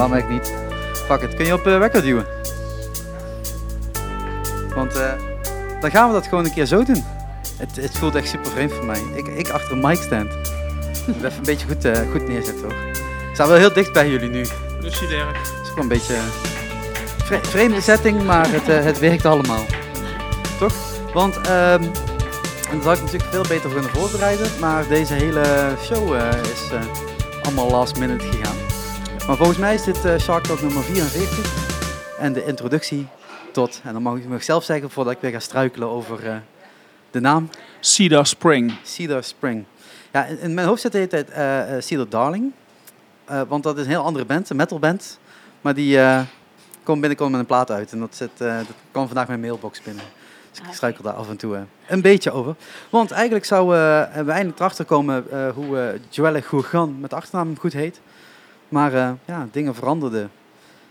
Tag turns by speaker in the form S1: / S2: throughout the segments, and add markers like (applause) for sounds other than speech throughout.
S1: waarom eigenlijk niet? Fuck it, kun je op uh, record duwen? Want uh, dan gaan we dat gewoon een keer zo doen. Het, het voelt echt super vreemd voor mij. Ik, ik achter een mic stand. Even een beetje goed, uh, goed neerzetten hoor. Ik sta wel heel dicht bij jullie nu.
S2: Dus.
S1: Het is gewoon een beetje vre vreemde setting, maar het, het werkt allemaal. Toch? Want um, en daar had ik natuurlijk veel beter kunnen voorbereiden. Maar deze hele show is allemaal last minute gegaan. Maar volgens mij is dit uh, Shark Talk nummer 44. En de introductie tot, en dan mag ik nog zelf zeggen voordat ik weer ga struikelen over de naam.
S2: Cedar Spring.
S1: Cedar Spring. Ja, in, in mijn hoofd zit de hele tijd Cedar Darling. want dat is een heel andere band, een metalband. Maar die komt binnenkort met een plaat uit. En dat, zit, dat kwam vandaag mijn mailbox binnen. Dus ik struikel daar af en toe uh, een beetje over. Want eigenlijk zouden uh, we eindelijk erachter komen uh, hoe Joelle Gourgan met de achternaam goed heet. Maar ja, dingen veranderden.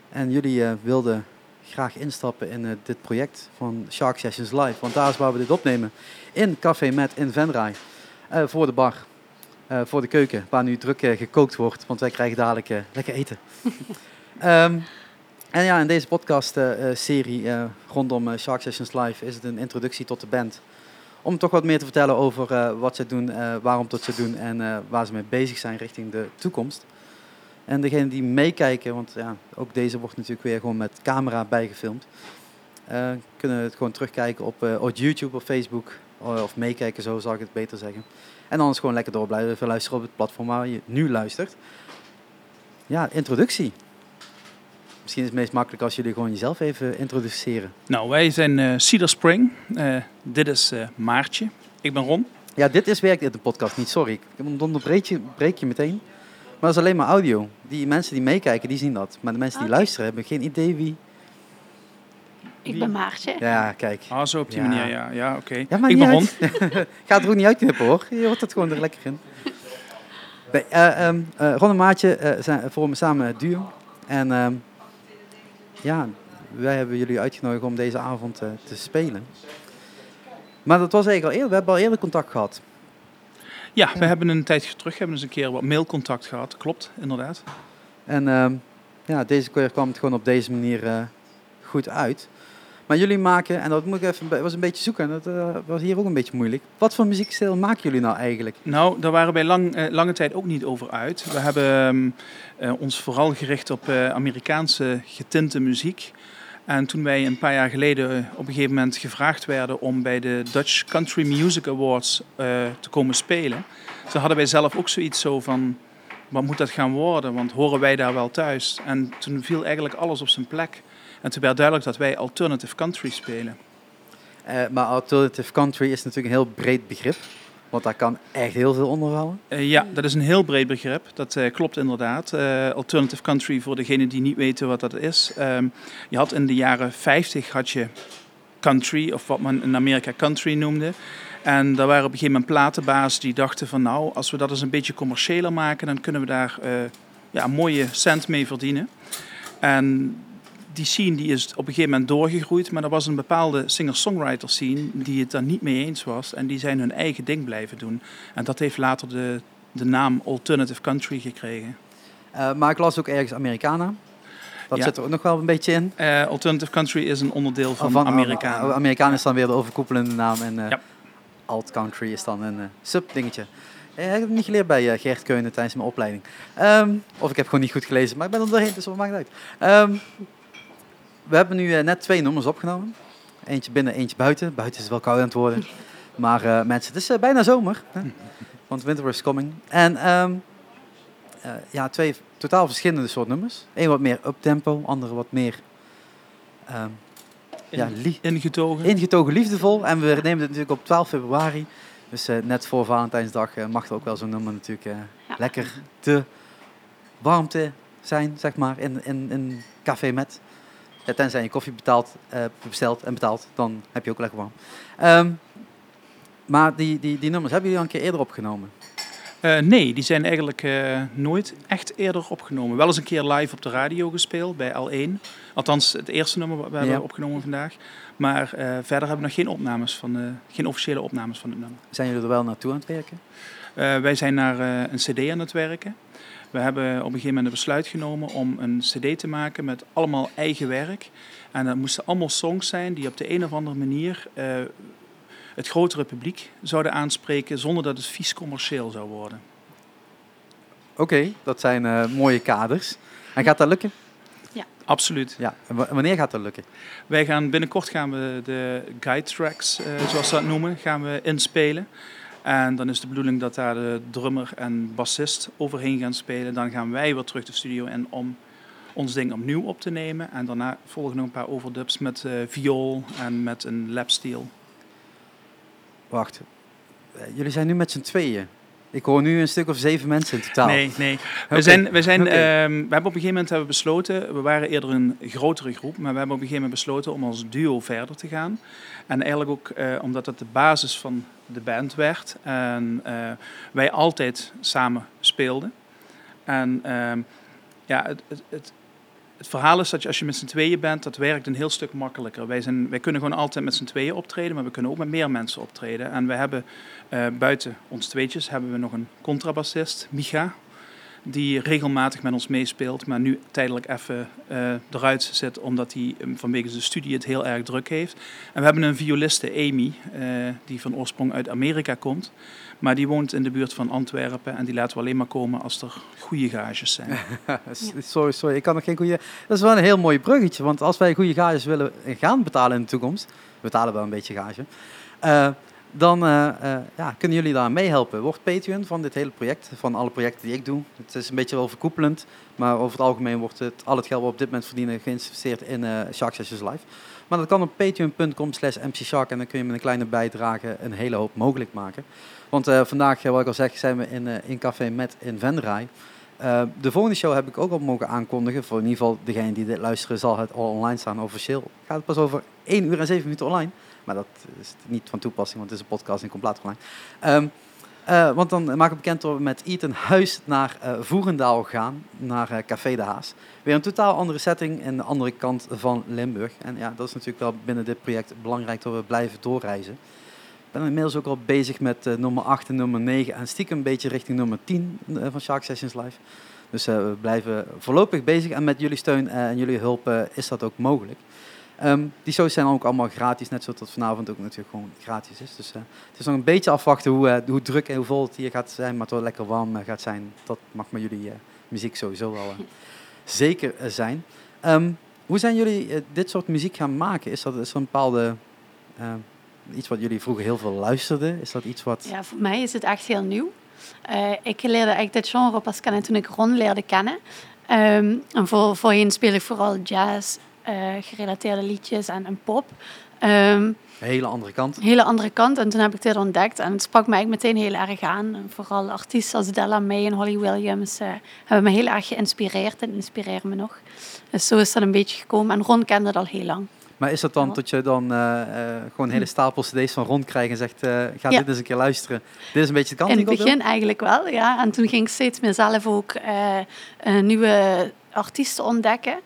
S1: En jullie wilden graag instappen in dit project van Shark Sessions Live. Want daar is waar we dit opnemen. In Café Met in Venray. voor de bar. voor de keuken, waar nu druk gekookt wordt. Want wij krijgen dadelijk lekker eten. um, (laughs) En ja, in deze podcast-serie rondom Shark Sessions Live is het een introductie tot de band. Om toch wat meer te vertellen over wat ze doen, waarom tot ze doen en waar ze mee bezig zijn richting de toekomst. En degenen die meekijken, want ja, ook deze wordt natuurlijk weer gewoon met camera bijgefilmd, kunnen het gewoon terugkijken op, op YouTube of Facebook. Of meekijken, zo zal ik het beter zeggen. En anders gewoon lekker door blijven luisteren op het platform waar je nu luistert. Ja, introductie. Misschien is het meest makkelijk als jullie gewoon jezelf even introduceren.
S2: Nou, wij zijn uh, Cedar Spring. Dit is Maartje. Ik ben Ron.
S1: Ja, dit is werkt in de podcast niet, sorry. Ik onderbreek je, breek je meteen. Maar dat is alleen maar audio. Die mensen die meekijken, die zien dat. Maar de mensen die okay. luisteren hebben geen idee wie...
S3: Ik ben Maartje.
S1: Ja, kijk.
S2: Ah, zo op die ja. manier, ja. Ja, oké. Okay.
S1: Ja,
S2: ik ben Ron. (laughs) (laughs)
S1: Ga er ook niet uitknippen, hoor. Je hoort het gewoon er lekker in. Uh, um, Ron en Maartje zijn, vormen samen het duo. En... Um, ja, wij hebben jullie uitgenodigd om deze avond uh, te spelen. Maar dat was eigenlijk al eerder, we hebben al eerder contact gehad.
S2: Ja, we hebben een tijdje terug hebben eens een keer wat mailcontact gehad, klopt, inderdaad.
S1: En uh, ja, deze keer kwam het gewoon op deze manier uh, goed uit. Maar jullie maken, en dat moet ik even, was een beetje zoeken, dat uh, was hier ook een beetje moeilijk. Wat voor muziekstijl maken jullie nou eigenlijk?
S2: Nou, daar waren wij lang, uh, lange tijd ook niet over uit. We hebben uh, ons vooral gericht op Amerikaanse getinte muziek. En toen wij een paar jaar geleden op een gegeven moment gevraagd werden om bij de Dutch Country Music Awards te komen spelen, toen hadden wij zelf ook zoiets zo van, wat moet dat gaan worden? Want horen wij daar wel thuis? En toen viel eigenlijk alles op zijn plek. En toen werd duidelijk dat wij alternative country spelen.
S1: Uh, maar alternative country is natuurlijk een heel breed begrip. Want daar kan echt heel veel onder vallen.
S2: Uh, ja, dat is een heel breed begrip. Dat uh, klopt inderdaad. alternative country, voor degenen die niet weten wat dat is. Um, je had in de jaren 50 had je country, of wat men in Amerika country noemde. En daar waren op een gegeven moment platenbaas die dachten van nou, als we dat eens een beetje commerciëler maken, dan kunnen we daar ja, mooie cent mee verdienen. En die scene die is op een gegeven moment doorgegroeid, maar er was een bepaalde singer-songwriter scene die het daar niet mee eens was en die zijn hun eigen ding blijven doen. En dat heeft later de, de naam Alternative Country gekregen.
S1: Uh, maar ik las ook ergens Americana. Dat ja. zit er ook nog wel een beetje in.
S2: Uh, Alternative Country is een onderdeel van, oh, van Americana.
S1: Uh, Americana is dan weer de overkoepelende naam en ja. Alt Country is dan een sub-dingetje. Ik heb het niet geleerd bij Gert Keunen tijdens mijn opleiding. Um, of ik heb gewoon niet goed gelezen, maar ik ben er doorheen, dus wat maakt het uit. Um, we hebben nu uh, net twee nummers opgenomen. Eentje binnen, eentje buiten. Buiten is wel koud aan het worden. (laughs) Maar uh, mensen, het is uh, bijna zomer. Hè? (laughs) Want winter is coming. En um, ja, twee totaal verschillende soort nummers. Eén wat meer uptempo, andere wat meer... Um,
S2: ja, ingetogen.
S1: Ingetogen liefdevol. En we nemen dit natuurlijk op 12 februari. Dus net voor Valentijnsdag mag er ook wel zo'n nummer natuurlijk ja. lekker te warmte zijn, zeg maar, in, in, in Café Met. Ja, tenzij je koffie betaalt, uh, bestelt en betaalt, dan heb je ook lekker warm. Um, maar die, die, die nummers, hebben jullie al een keer eerder opgenomen?
S2: Uh, nee, die zijn eigenlijk uh, nooit echt eerder opgenomen. Wel eens een keer live op de radio gespeeld bij L1. Althans, het eerste nummer wat we ja. hebben opgenomen vandaag. Maar verder hebben we nog geen opnames van, geen officiële opnames van het nummer.
S1: Zijn jullie er wel naartoe aan het werken?
S2: wij zijn naar een CD aan het werken. We hebben op een gegeven moment een besluit genomen om een cd te maken met allemaal eigen werk. En dat moesten allemaal songs zijn die op de een of andere manier uh, het grotere publiek zouden aanspreken zonder dat het vies commercieel zou worden.
S1: Oké, dat zijn uh, mooie kaders. En gaat dat lukken?
S3: Ja.
S2: Absoluut.
S1: Ja. En wanneer gaat dat lukken?
S2: Wij gaan binnenkort gaan we de guide tracks, uh, zoals ze dat noemen, gaan we inspelen. En dan is de bedoeling dat daar de drummer en bassist overheen gaan spelen. Dan gaan wij weer terug de studio in om ons ding opnieuw op te nemen. En daarna volgen nog een paar overdubs met uh, viool en met een lapsteel.
S1: Wacht, eh, jullie zijn nu met z'n tweeën. Ik hoor nu een stuk of zeven mensen in totaal.
S2: Nee, nee. We, zijn, we, zijn, okay. um, we hebben op een gegeven moment hebben we besloten, we waren eerder een grotere groep, maar we hebben op een gegeven moment besloten om als duo verder te gaan. En eigenlijk ook uh, omdat het de basis van de band werd en uh, wij altijd samen speelden. En uh, ja, het, het, het, het, verhaal is dat je, als je met z'n tweeën bent, dat werkt een heel stuk makkelijker. Wij, zijn, wij kunnen gewoon altijd met z'n tweeën optreden, maar we kunnen ook met meer mensen optreden. En we hebben uh, buiten ons tweetjes hebben we nog een contrabassist, Micha, die regelmatig met ons meespeelt, maar nu tijdelijk even uh, eruit zit omdat hij um, vanwege zijn studie het heel erg druk heeft. En we hebben een violiste, Amy, uh, die van oorsprong uit Amerika komt, maar die woont in de buurt van Antwerpen en die laten we alleen maar komen als er goede gages zijn. (laughs)
S1: sorry, sorry, ik kan nog geen goede. Dat is wel een heel mooi bruggetje, want als wij goede gages willen gaan betalen in de toekomst, we betalen wel een beetje gage. Uh, dan uh, uh, ja, kunnen jullie daar meehelpen. Word Patreon van dit hele project, van alle projecten die ik doe. Het is een beetje wel verkoepelend, maar over het algemeen wordt het, al het geld wat we op dit moment verdienen geïnvesteerd in uh, Shark Sessions Live. Maar dat kan op patreon.com slash mcshark en dan kun je met een kleine bijdrage een hele hoop mogelijk maken. Want vandaag, wat ik al zeg, zijn we in, in Café Met in Venray. de volgende show heb ik ook al mogen aankondigen. Voor in ieder geval degene die dit luisteren zal het al online staan. Officieel gaat het pas over 1 uur en 7 minuten online. Maar dat is niet van toepassing, want het is een podcast en komt later online. Um, uh, want dan maak ik bekend dat we met Ethan Huis naar uh, Voerendaal gaan, naar uh, Café de Haas. Weer een totaal andere setting in de andere kant van Limburg. En ja, dat is natuurlijk wel binnen dit project belangrijk dat we blijven doorreizen. Ik ben inmiddels ook al bezig met nummer 8 en nummer 9 en stiekem een beetje richting nummer 10 van Shark Sessions Live. Dus we blijven voorlopig bezig en met jullie steun en jullie hulp is dat ook mogelijk. Um, die shows zijn ook allemaal gratis, net zoals dat vanavond ook natuurlijk gewoon gratis is. Dus uh, het is nog een beetje afwachten hoe, uh, hoe druk en hoe vol het hier gaat zijn, maar het wel lekker warm uh, gaat zijn. Dat mag met jullie muziek sowieso wel (laughs) zeker zijn. Um, hoe zijn jullie dit soort muziek gaan maken? Is dat, is dat een bepaalde iets wat jullie vroeger heel veel luisterden? Is dat iets wat...
S3: Ja, voor mij is het echt heel nieuw. ik leerde eigenlijk dit genre pas kennen toen ik Ron leerde kennen. Um, en voor, voorheen speel ik vooral jazz gerelateerde liedjes en, en pop. Um,
S1: hele andere kant.
S3: Hele andere kant. En toen heb ik dit ontdekt. En het sprak mij meteen heel erg aan. En vooral artiesten als Della May en Holly Williams uh, hebben me heel erg geïnspireerd en inspireren me nog. Dus zo is dat een beetje gekomen. En Ron kende dat al heel lang.
S1: Maar is dat dan dat je dan uh, gewoon hele stapel cd's van rond krijgt en zegt, ga ja. dit eens een keer luisteren. Dit is een beetje de kant
S3: In het begin eigenlijk wel, ja. En toen ging ik steeds meer zelf ook nieuwe artiesten ontdekken.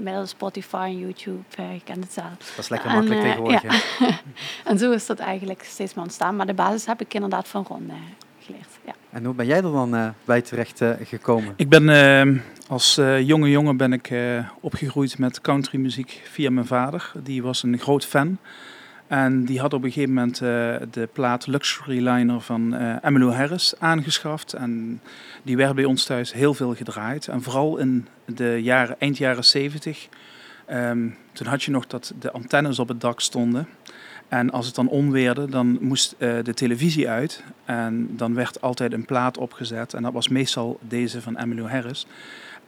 S3: Middels Spotify en YouTube. Uh, je kent het zelf.
S1: Dat is lekker makkelijk uh, tegenwoordig.
S3: Ja. (laughs) (laughs) en zo is dat eigenlijk steeds meer ontstaan. Maar de basis heb ik inderdaad van Ron uh, geleerd. Ja.
S1: En hoe ben jij er dan bij terecht gekomen?
S2: Ik ben ehm, als jonge jongen ben ik opgegroeid met countrymuziek via mijn vader. Die was een groot fan. En die had op een gegeven moment uh, de plaat Luxury Liner van uh, Harris aangeschaft. En die werd bij ons thuis heel veel gedraaid. En vooral in de jaren, eind jaren 70. Um, toen had je nog dat de antennes op het dak stonden. En als het dan onweerde, dan moest uh, de televisie uit. En dan werd altijd een plaat opgezet. En dat was meestal deze van Emmylou Harris.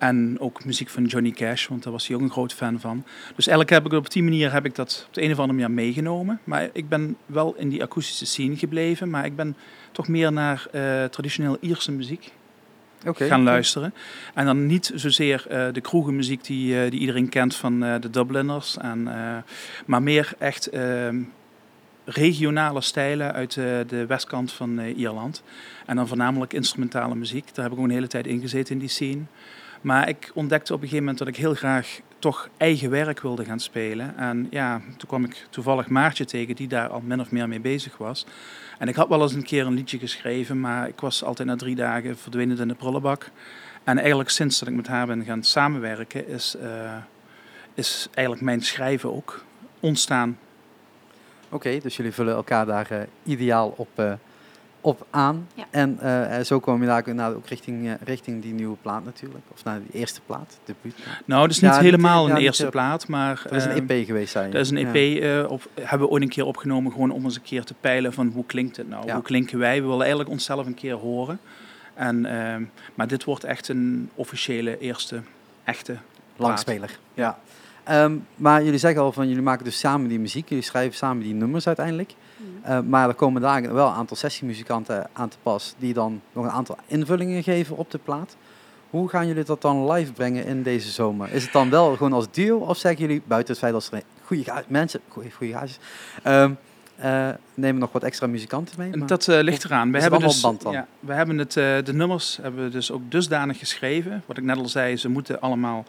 S2: En ook muziek van Johnny Cash, want daar was hij ook een groot fan van. Dus eigenlijk heb ik op die manier heb ik dat op de een of andere manier meegenomen. Maar ik ben wel in die akoestische scene gebleven. Maar ik ben toch meer naar uh, traditioneel Ierse muziek okay, gaan okay. luisteren. En dan niet zozeer uh, de kroegenmuziek die, uh, die iedereen kent van de Dubliners. En, maar meer echt ehm, regionale stijlen uit de westkant van Ierland. En dan voornamelijk instrumentale muziek. Daar heb ik ook een hele tijd in gezeten in die scene. Maar ik ontdekte op een gegeven moment dat ik heel graag toch eigen werk wilde gaan spelen. En ja, toen kwam ik toevallig Maartje tegen, die daar al min of meer mee bezig was. En ik had wel eens een keer een liedje geschreven, maar ik was altijd na drie dagen verdwenen in de prullenbak. En eigenlijk sinds dat ik met haar ben gaan samenwerken, is, uh, is eigenlijk mijn schrijven ook ontstaan.
S1: Oké, dus jullie vullen elkaar daar uh, ideaal op, uh, op aan.
S3: Ja.
S1: En uh, zo kom je daar nou, ook richting, uh, richting die nieuwe plaat natuurlijk. Of naar die eerste plaat, de debuut.
S2: Nou, dus niet ja, helemaal een eerste plaat, maar...
S1: Dat is een EP geweest, zei je.
S2: Dat is een EP, ja. op, hebben we ooit een keer opgenomen, gewoon om eens een keer te peilen van hoe klinkt het nou? Hoe klinken wij? We willen eigenlijk onszelf een keer horen. En, ehm, maar dit wordt echt een officiële eerste, echte
S1: Langspeler, ja. Um, maar jullie zeggen al van jullie maken dus samen die muziek, jullie schrijven samen die nummers uiteindelijk. Mm. Uh, maar er komen daar wel een aantal sessiemuzikanten aan te pas die dan nog een aantal invullingen geven op de plaat. Hoe gaan jullie dat dan live brengen in deze zomer? Is het dan wel gewoon als duo of zeggen jullie buiten het feit dat er goede mensen, goede, gages, um, uh, nemen nog wat extra muzikanten mee?
S2: Maar dat uh, ligt eraan. We hebben, dus, ja, we hebben het, uh, de nummers hebben we dus ook dusdanig geschreven. Wat ik net al zei, ze moeten allemaal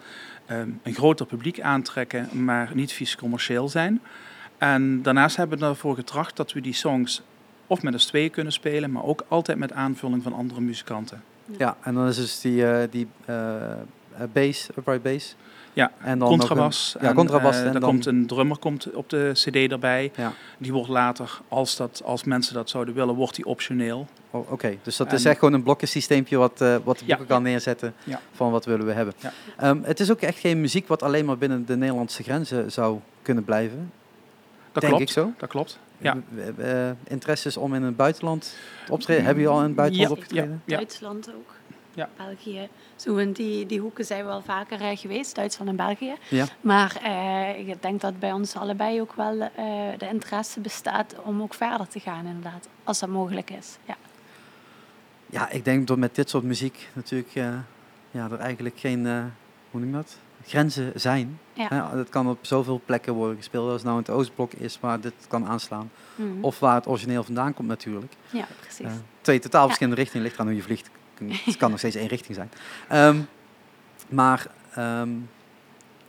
S2: een groter publiek aantrekken, maar niet vies commercieel zijn. En daarnaast hebben we ervoor getracht dat we die songs of met ons twee kunnen spelen, maar ook altijd met aanvulling van andere muzikanten.
S1: Ja, en dan is dus die, uh, die bass, upright bass.
S2: Ja, en dan contrabas.
S1: Een, ja, contrabas.
S2: En, uh, en dan komt een drummer komt op de cd erbij. Ja. Die wordt later, als, dat, als mensen dat zouden willen, wordt die optioneel.
S1: Oh, Oké, okay. dus dat en, is echt gewoon een blokkensysteempje wat, uh, wat de boeken ja, kan neerzetten ja. van wat willen we hebben. Um, het is ook echt geen muziek wat alleen maar binnen de Nederlandse grenzen zou kunnen blijven.
S2: Dat
S1: Denk
S2: klopt.
S1: ik zo.
S2: Dat klopt. Ja.
S1: Uh, interesses om in het buitenland te optreden. Hebben jullie al in het buitenland opgetreden?
S3: Duitsland ook ja. België. Zo in die, die hoeken zijn we wel vaker uh, geweest, Duitsland en België.
S1: Ja.
S3: Maar uh, ik denk dat bij ons allebei ook wel uh, de interesse bestaat om ook verder te gaan, inderdaad, als dat mogelijk is. Ja,
S1: ja ik denk dat met dit soort muziek natuurlijk ja, er eigenlijk geen, hoe noem dat? Grenzen zijn.
S3: Ja.
S1: Het kan op zoveel plekken worden gespeeld, als het nou in het Oostblok is waar dit kan aanslaan.
S3: Mm.
S1: Of waar het origineel vandaan komt natuurlijk.
S3: Ja, precies.
S1: twee totaal verschillende richtingen, ligt aan hoe je vliegt het kan nog steeds één richting zijn. Um, maar um,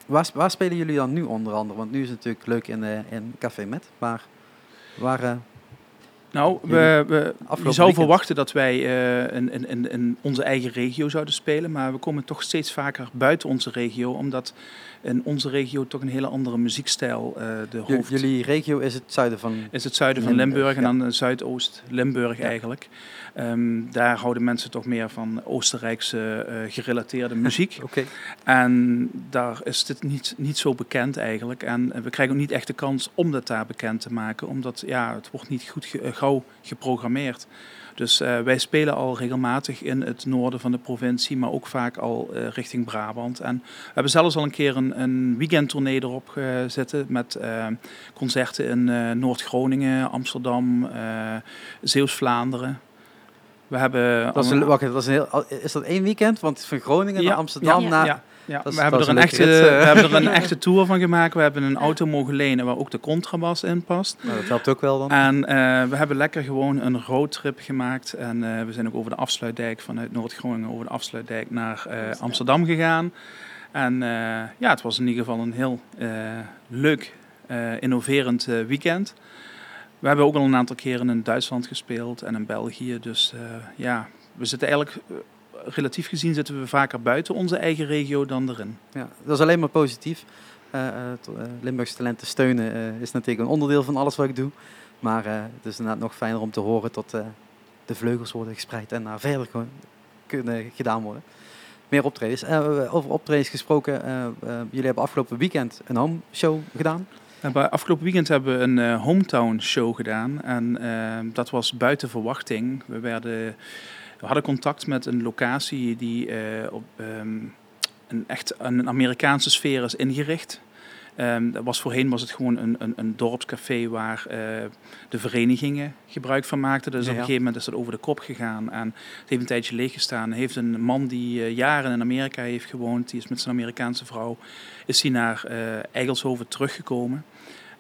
S1: waar, spelen jullie dan nu onder andere? Want nu is het natuurlijk leuk in, in Café Met. Maar waar...
S2: Nou, we, we, je zou verwachten dat wij uh, in, in, in, onze eigen regio zouden spelen. Maar we komen toch steeds vaker buiten onze regio. Omdat in onze regio toch een hele andere muziekstijl uh, de hoofd...
S1: Jullie regio is het zuiden van...
S2: Is het zuiden van Limburg, Limburg en dan Zuidoost Limburg ja. eigenlijk. Um, daar houden mensen toch meer van Oostenrijkse uh, gerelateerde muziek. (laughs)
S1: okay.
S2: En daar is dit niet, niet zo bekend eigenlijk. En we krijgen ook niet echt de kans om dat daar bekend te maken. Omdat ja, het wordt niet goed ge geprogrammeerd. Dus uh, wij spelen al regelmatig in het noorden van de provincie, maar ook vaak al uh, richting Brabant. En we hebben zelfs al een keer een, een weekendtournee erop gezet met uh, concerten in Noord-Groningen, Amsterdam, Zeeuws-Vlaanderen. We hebben
S1: dat is, een, wacht, dat is, een heel, is dat één weekend? Want van Groningen ja. naar Amsterdam
S2: ja.
S1: naar...
S2: Ja. Ja, we, hebben er een echte, we hebben er een echte tour van gemaakt. We hebben een auto mogen lenen waar ook de contrabas in past.
S1: Nou, dat helpt ook wel dan.
S2: En uh, we hebben lekker gewoon een roadtrip gemaakt. En uh, we zijn ook over de afsluitdijk vanuit Noord-Groningen over de afsluitdijk naar uh, Amsterdam gegaan. En ja, het was in ieder geval een heel leuk, innoverend weekend. We hebben ook al een aantal keren in Duitsland gespeeld en in België. Dus ja, we zitten eigenlijk, relatief gezien, zitten we vaker buiten onze eigen regio dan erin.
S1: Ja, dat is alleen maar positief. Uh, Limburgse talenten steunen is natuurlijk een onderdeel van alles wat ik doe. Maar het is inderdaad nog fijner om te horen tot de vleugels worden gespreid en naar verder kunnen gedaan worden. Meer optredens. over optredens gesproken, jullie hebben afgelopen weekend een home show gedaan.
S2: Bij afgelopen weekend hebben we een uh, hometown show gedaan. En uh, dat was buiten verwachting. We, werden, we hadden contact met een locatie die uh, op um, een echt een Amerikaanse sfeer is ingericht. Um, dat was voorheen was het gewoon een, een, een dorpscafé waar uh, de verenigingen gebruik van maakten. Dus ja, op een gegeven moment is dat over de kop gegaan. En het heeft een tijdje leeggestaan. Heeft een man die uh, jaren in Amerika heeft gewoond, die is met zijn Amerikaanse vrouw, is hij naar uh, Eigelshoven teruggekomen.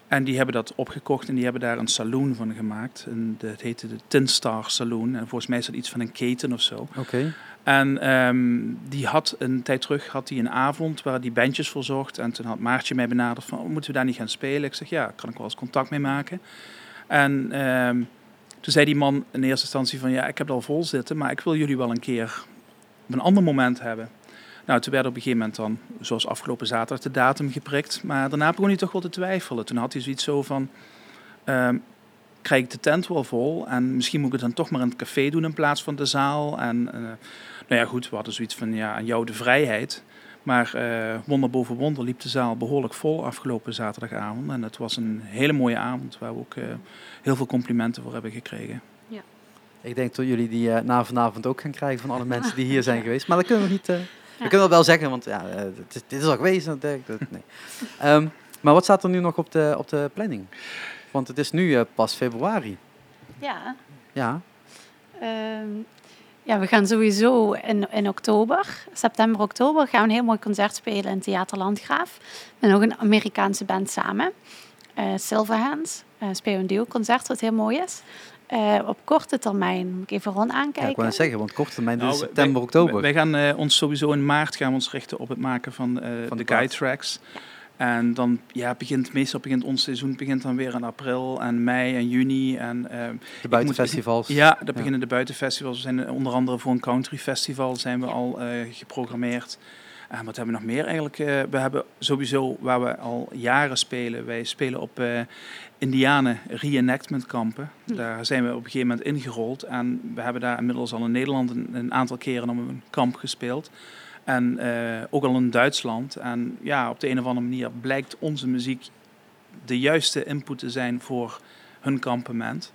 S2: En die hebben dat opgekocht en die hebben daar een saloon van gemaakt. En het heette de Tin Star Saloon. En volgens mij is dat iets van een keten of zo.
S1: Oké. Okay.
S2: En ehm, die had een tijd terug had die een avond waar die bandjes voor zocht. En toen had Maartje mij benaderd van, oh, moeten we daar niet gaan spelen? Ik zeg, ja, kan ik wel eens contact mee maken. En ehm, toen zei die man in eerste instantie van, ja, ik heb het al vol zitten, maar ik wil jullie wel een keer op een ander moment hebben. Nou, toen werd op een gegeven moment dan, zoals afgelopen zaterdag, de datum geprikt. Maar daarna begon hij toch wel te twijfelen. Toen had hij zoiets zo van, ehm, krijg ik de tent wel vol? En misschien moet ik het dan toch maar in het café doen in plaats van de zaal. En uh, nou ja, goed, we hadden zoiets van, ja, aan jou de vrijheid. Maar uh, wonder boven wonder liep de zaal behoorlijk vol afgelopen zaterdagavond. En het was een hele mooie avond waar we ook uh, heel veel complimenten voor hebben gekregen. Ja.
S1: Ik denk dat jullie die uh, na vanavond ook gaan krijgen van alle mensen die hier zijn (laughs) geweest. Maar dat kunnen we niet... We kunnen dat wel zeggen, want ja, dit, dit, is al geweest. Dat, nee. um, (laughs) maar wat staat er nu nog op de, op de planning? Want het is nu pas februari.
S3: Ja.
S1: Ja.
S3: Um, ja, we gaan sowieso in, in oktober, september, oktober, gaan we een heel mooi concert spelen in Theater Landgraaf. Met nog een Amerikaanse band samen. Uh, Silverhands. Uh, spelen een duo-concert wat heel mooi is. Uh, op korte termijn, moet ik even rond aankijken. Ja,
S1: ik wou zeggen, want korte termijn nou, is september, wij, oktober.
S2: Wij gaan uh, ons sowieso in maart gaan we ons richten op het maken van, uh, van de, de guide tracks. En dan ja, begint meestal begint ons seizoen begint dan weer in april en mei en juni. En, uh,
S1: de buitenfestivals.
S2: Moet, ja, dan beginnen de buitenfestivals. We zijn onder andere voor een country festival zijn we al uh, geprogrammeerd. En wat hebben we nog meer eigenlijk? Uh, we hebben sowieso, waar we al jaren spelen, wij spelen op Indianen reenactment kampen. Hm. Daar zijn we op een gegeven moment ingerold. En we hebben daar inmiddels al in Nederland een, een aantal keren op een kamp gespeeld. En uh, ook al in Duitsland. En ja, op de een of andere manier blijkt onze muziek de juiste input te zijn voor hun kampement.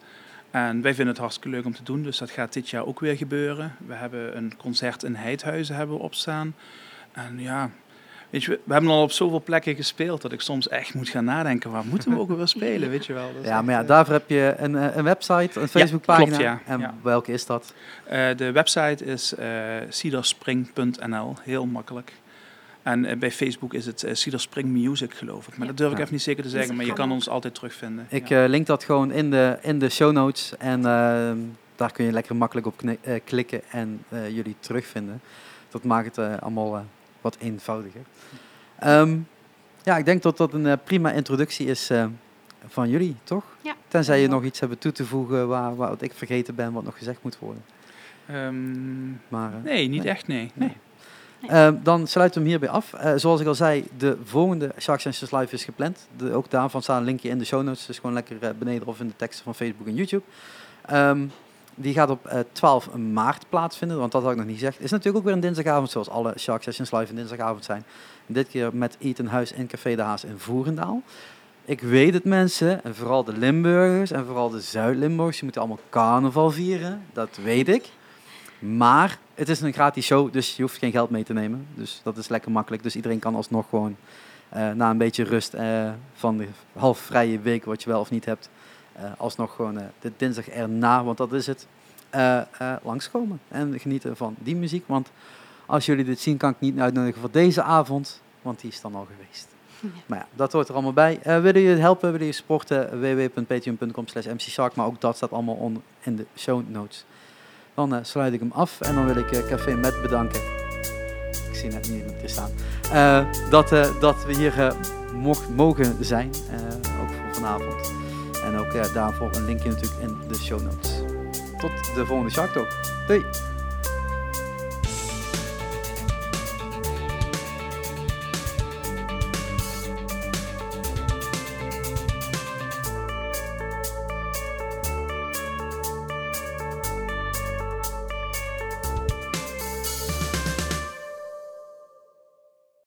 S2: En wij vinden het hartstikke leuk om te doen, dus dat gaat dit jaar ook weer gebeuren. We hebben een concert in Heidhuizen hebben we opstaan. En ja, Weet je, we hebben al op zoveel plekken gespeeld dat ik soms echt moet gaan nadenken, waar moeten we ook weer spelen, weet je wel.
S1: ja, maar ja, daarvoor heb je een, eh, een website, een Facebookpagina. Ja, klopt, ja. En ja. welke is dat?
S2: Uh, de website is uh, cedarspring.nl, heel makkelijk. En uh, bij Facebook is het uh, Cedar Spring Music, geloof ik. Maar dat durf ik even niet zeker te zeggen, maar je kan ons altijd terugvinden.
S1: Ik link dat gewoon in de, in de show notes en daar kun je lekker makkelijk op klikken en jullie terugvinden. Dat maakt het allemaal wat eenvoudiger. Um, ja, ik denk dat dat een uh, prima introductie is uh, van jullie, toch?
S3: Ja.
S1: Tenzij je nog iets hebben toe te voegen waar, waar ik vergeten ben, wat nog gezegd moet worden.
S2: Um, maar, uh, nee, niet nee. echt, nee. nee.
S1: nee. Uh, dan sluiten we hem hierbij af. Uh, zoals ik al zei, de volgende Shark Sessions Live is gepland. De, ook daarvan staat een linkje in de show notes. Dus gewoon lekker uh, beneden of in de teksten van Facebook en YouTube. Die gaat op uh, 12 maart plaatsvinden, want dat had ik nog niet gezegd. Is natuurlijk ook weer een dinsdagavond, zoals alle Shark Sessions Live een dinsdagavond zijn. Dit keer met Eten Huis in Café de Haas in Voerendaal. Ik weet het mensen, en vooral de Limburgers en vooral de Zuid-Limburgers, die moeten allemaal carnaval vieren. Dat weet ik. Maar het is een gratis show, dus je hoeft geen geld mee te nemen. Dus dat is lekker makkelijk. Dus iedereen kan alsnog gewoon uh, na een beetje rust uh, van de half vrije week, wat je wel of niet hebt, alsnog gewoon de dinsdag erna, want dat is het, langskomen. En genieten van die muziek. Want als jullie dit zien, kan ik niet uitnodigen voor deze avond, want die is dan al geweest. Ja. Maar ja, dat hoort er allemaal bij. Uh, willen jullie helpen, willen jullie supporten, www.patreon.com slash mcshark, maar ook dat staat allemaal on, in de show notes. Dan uh, sluit ik hem af en dan wil ik uh, Café Met bedanken. Ik zie net niet iemand staan. dat, dat we hier mocht, mogen zijn, ook voor vanavond. En ook daarvoor een linkje natuurlijk in de show notes. Tot de volgende Shark Talk. Doei!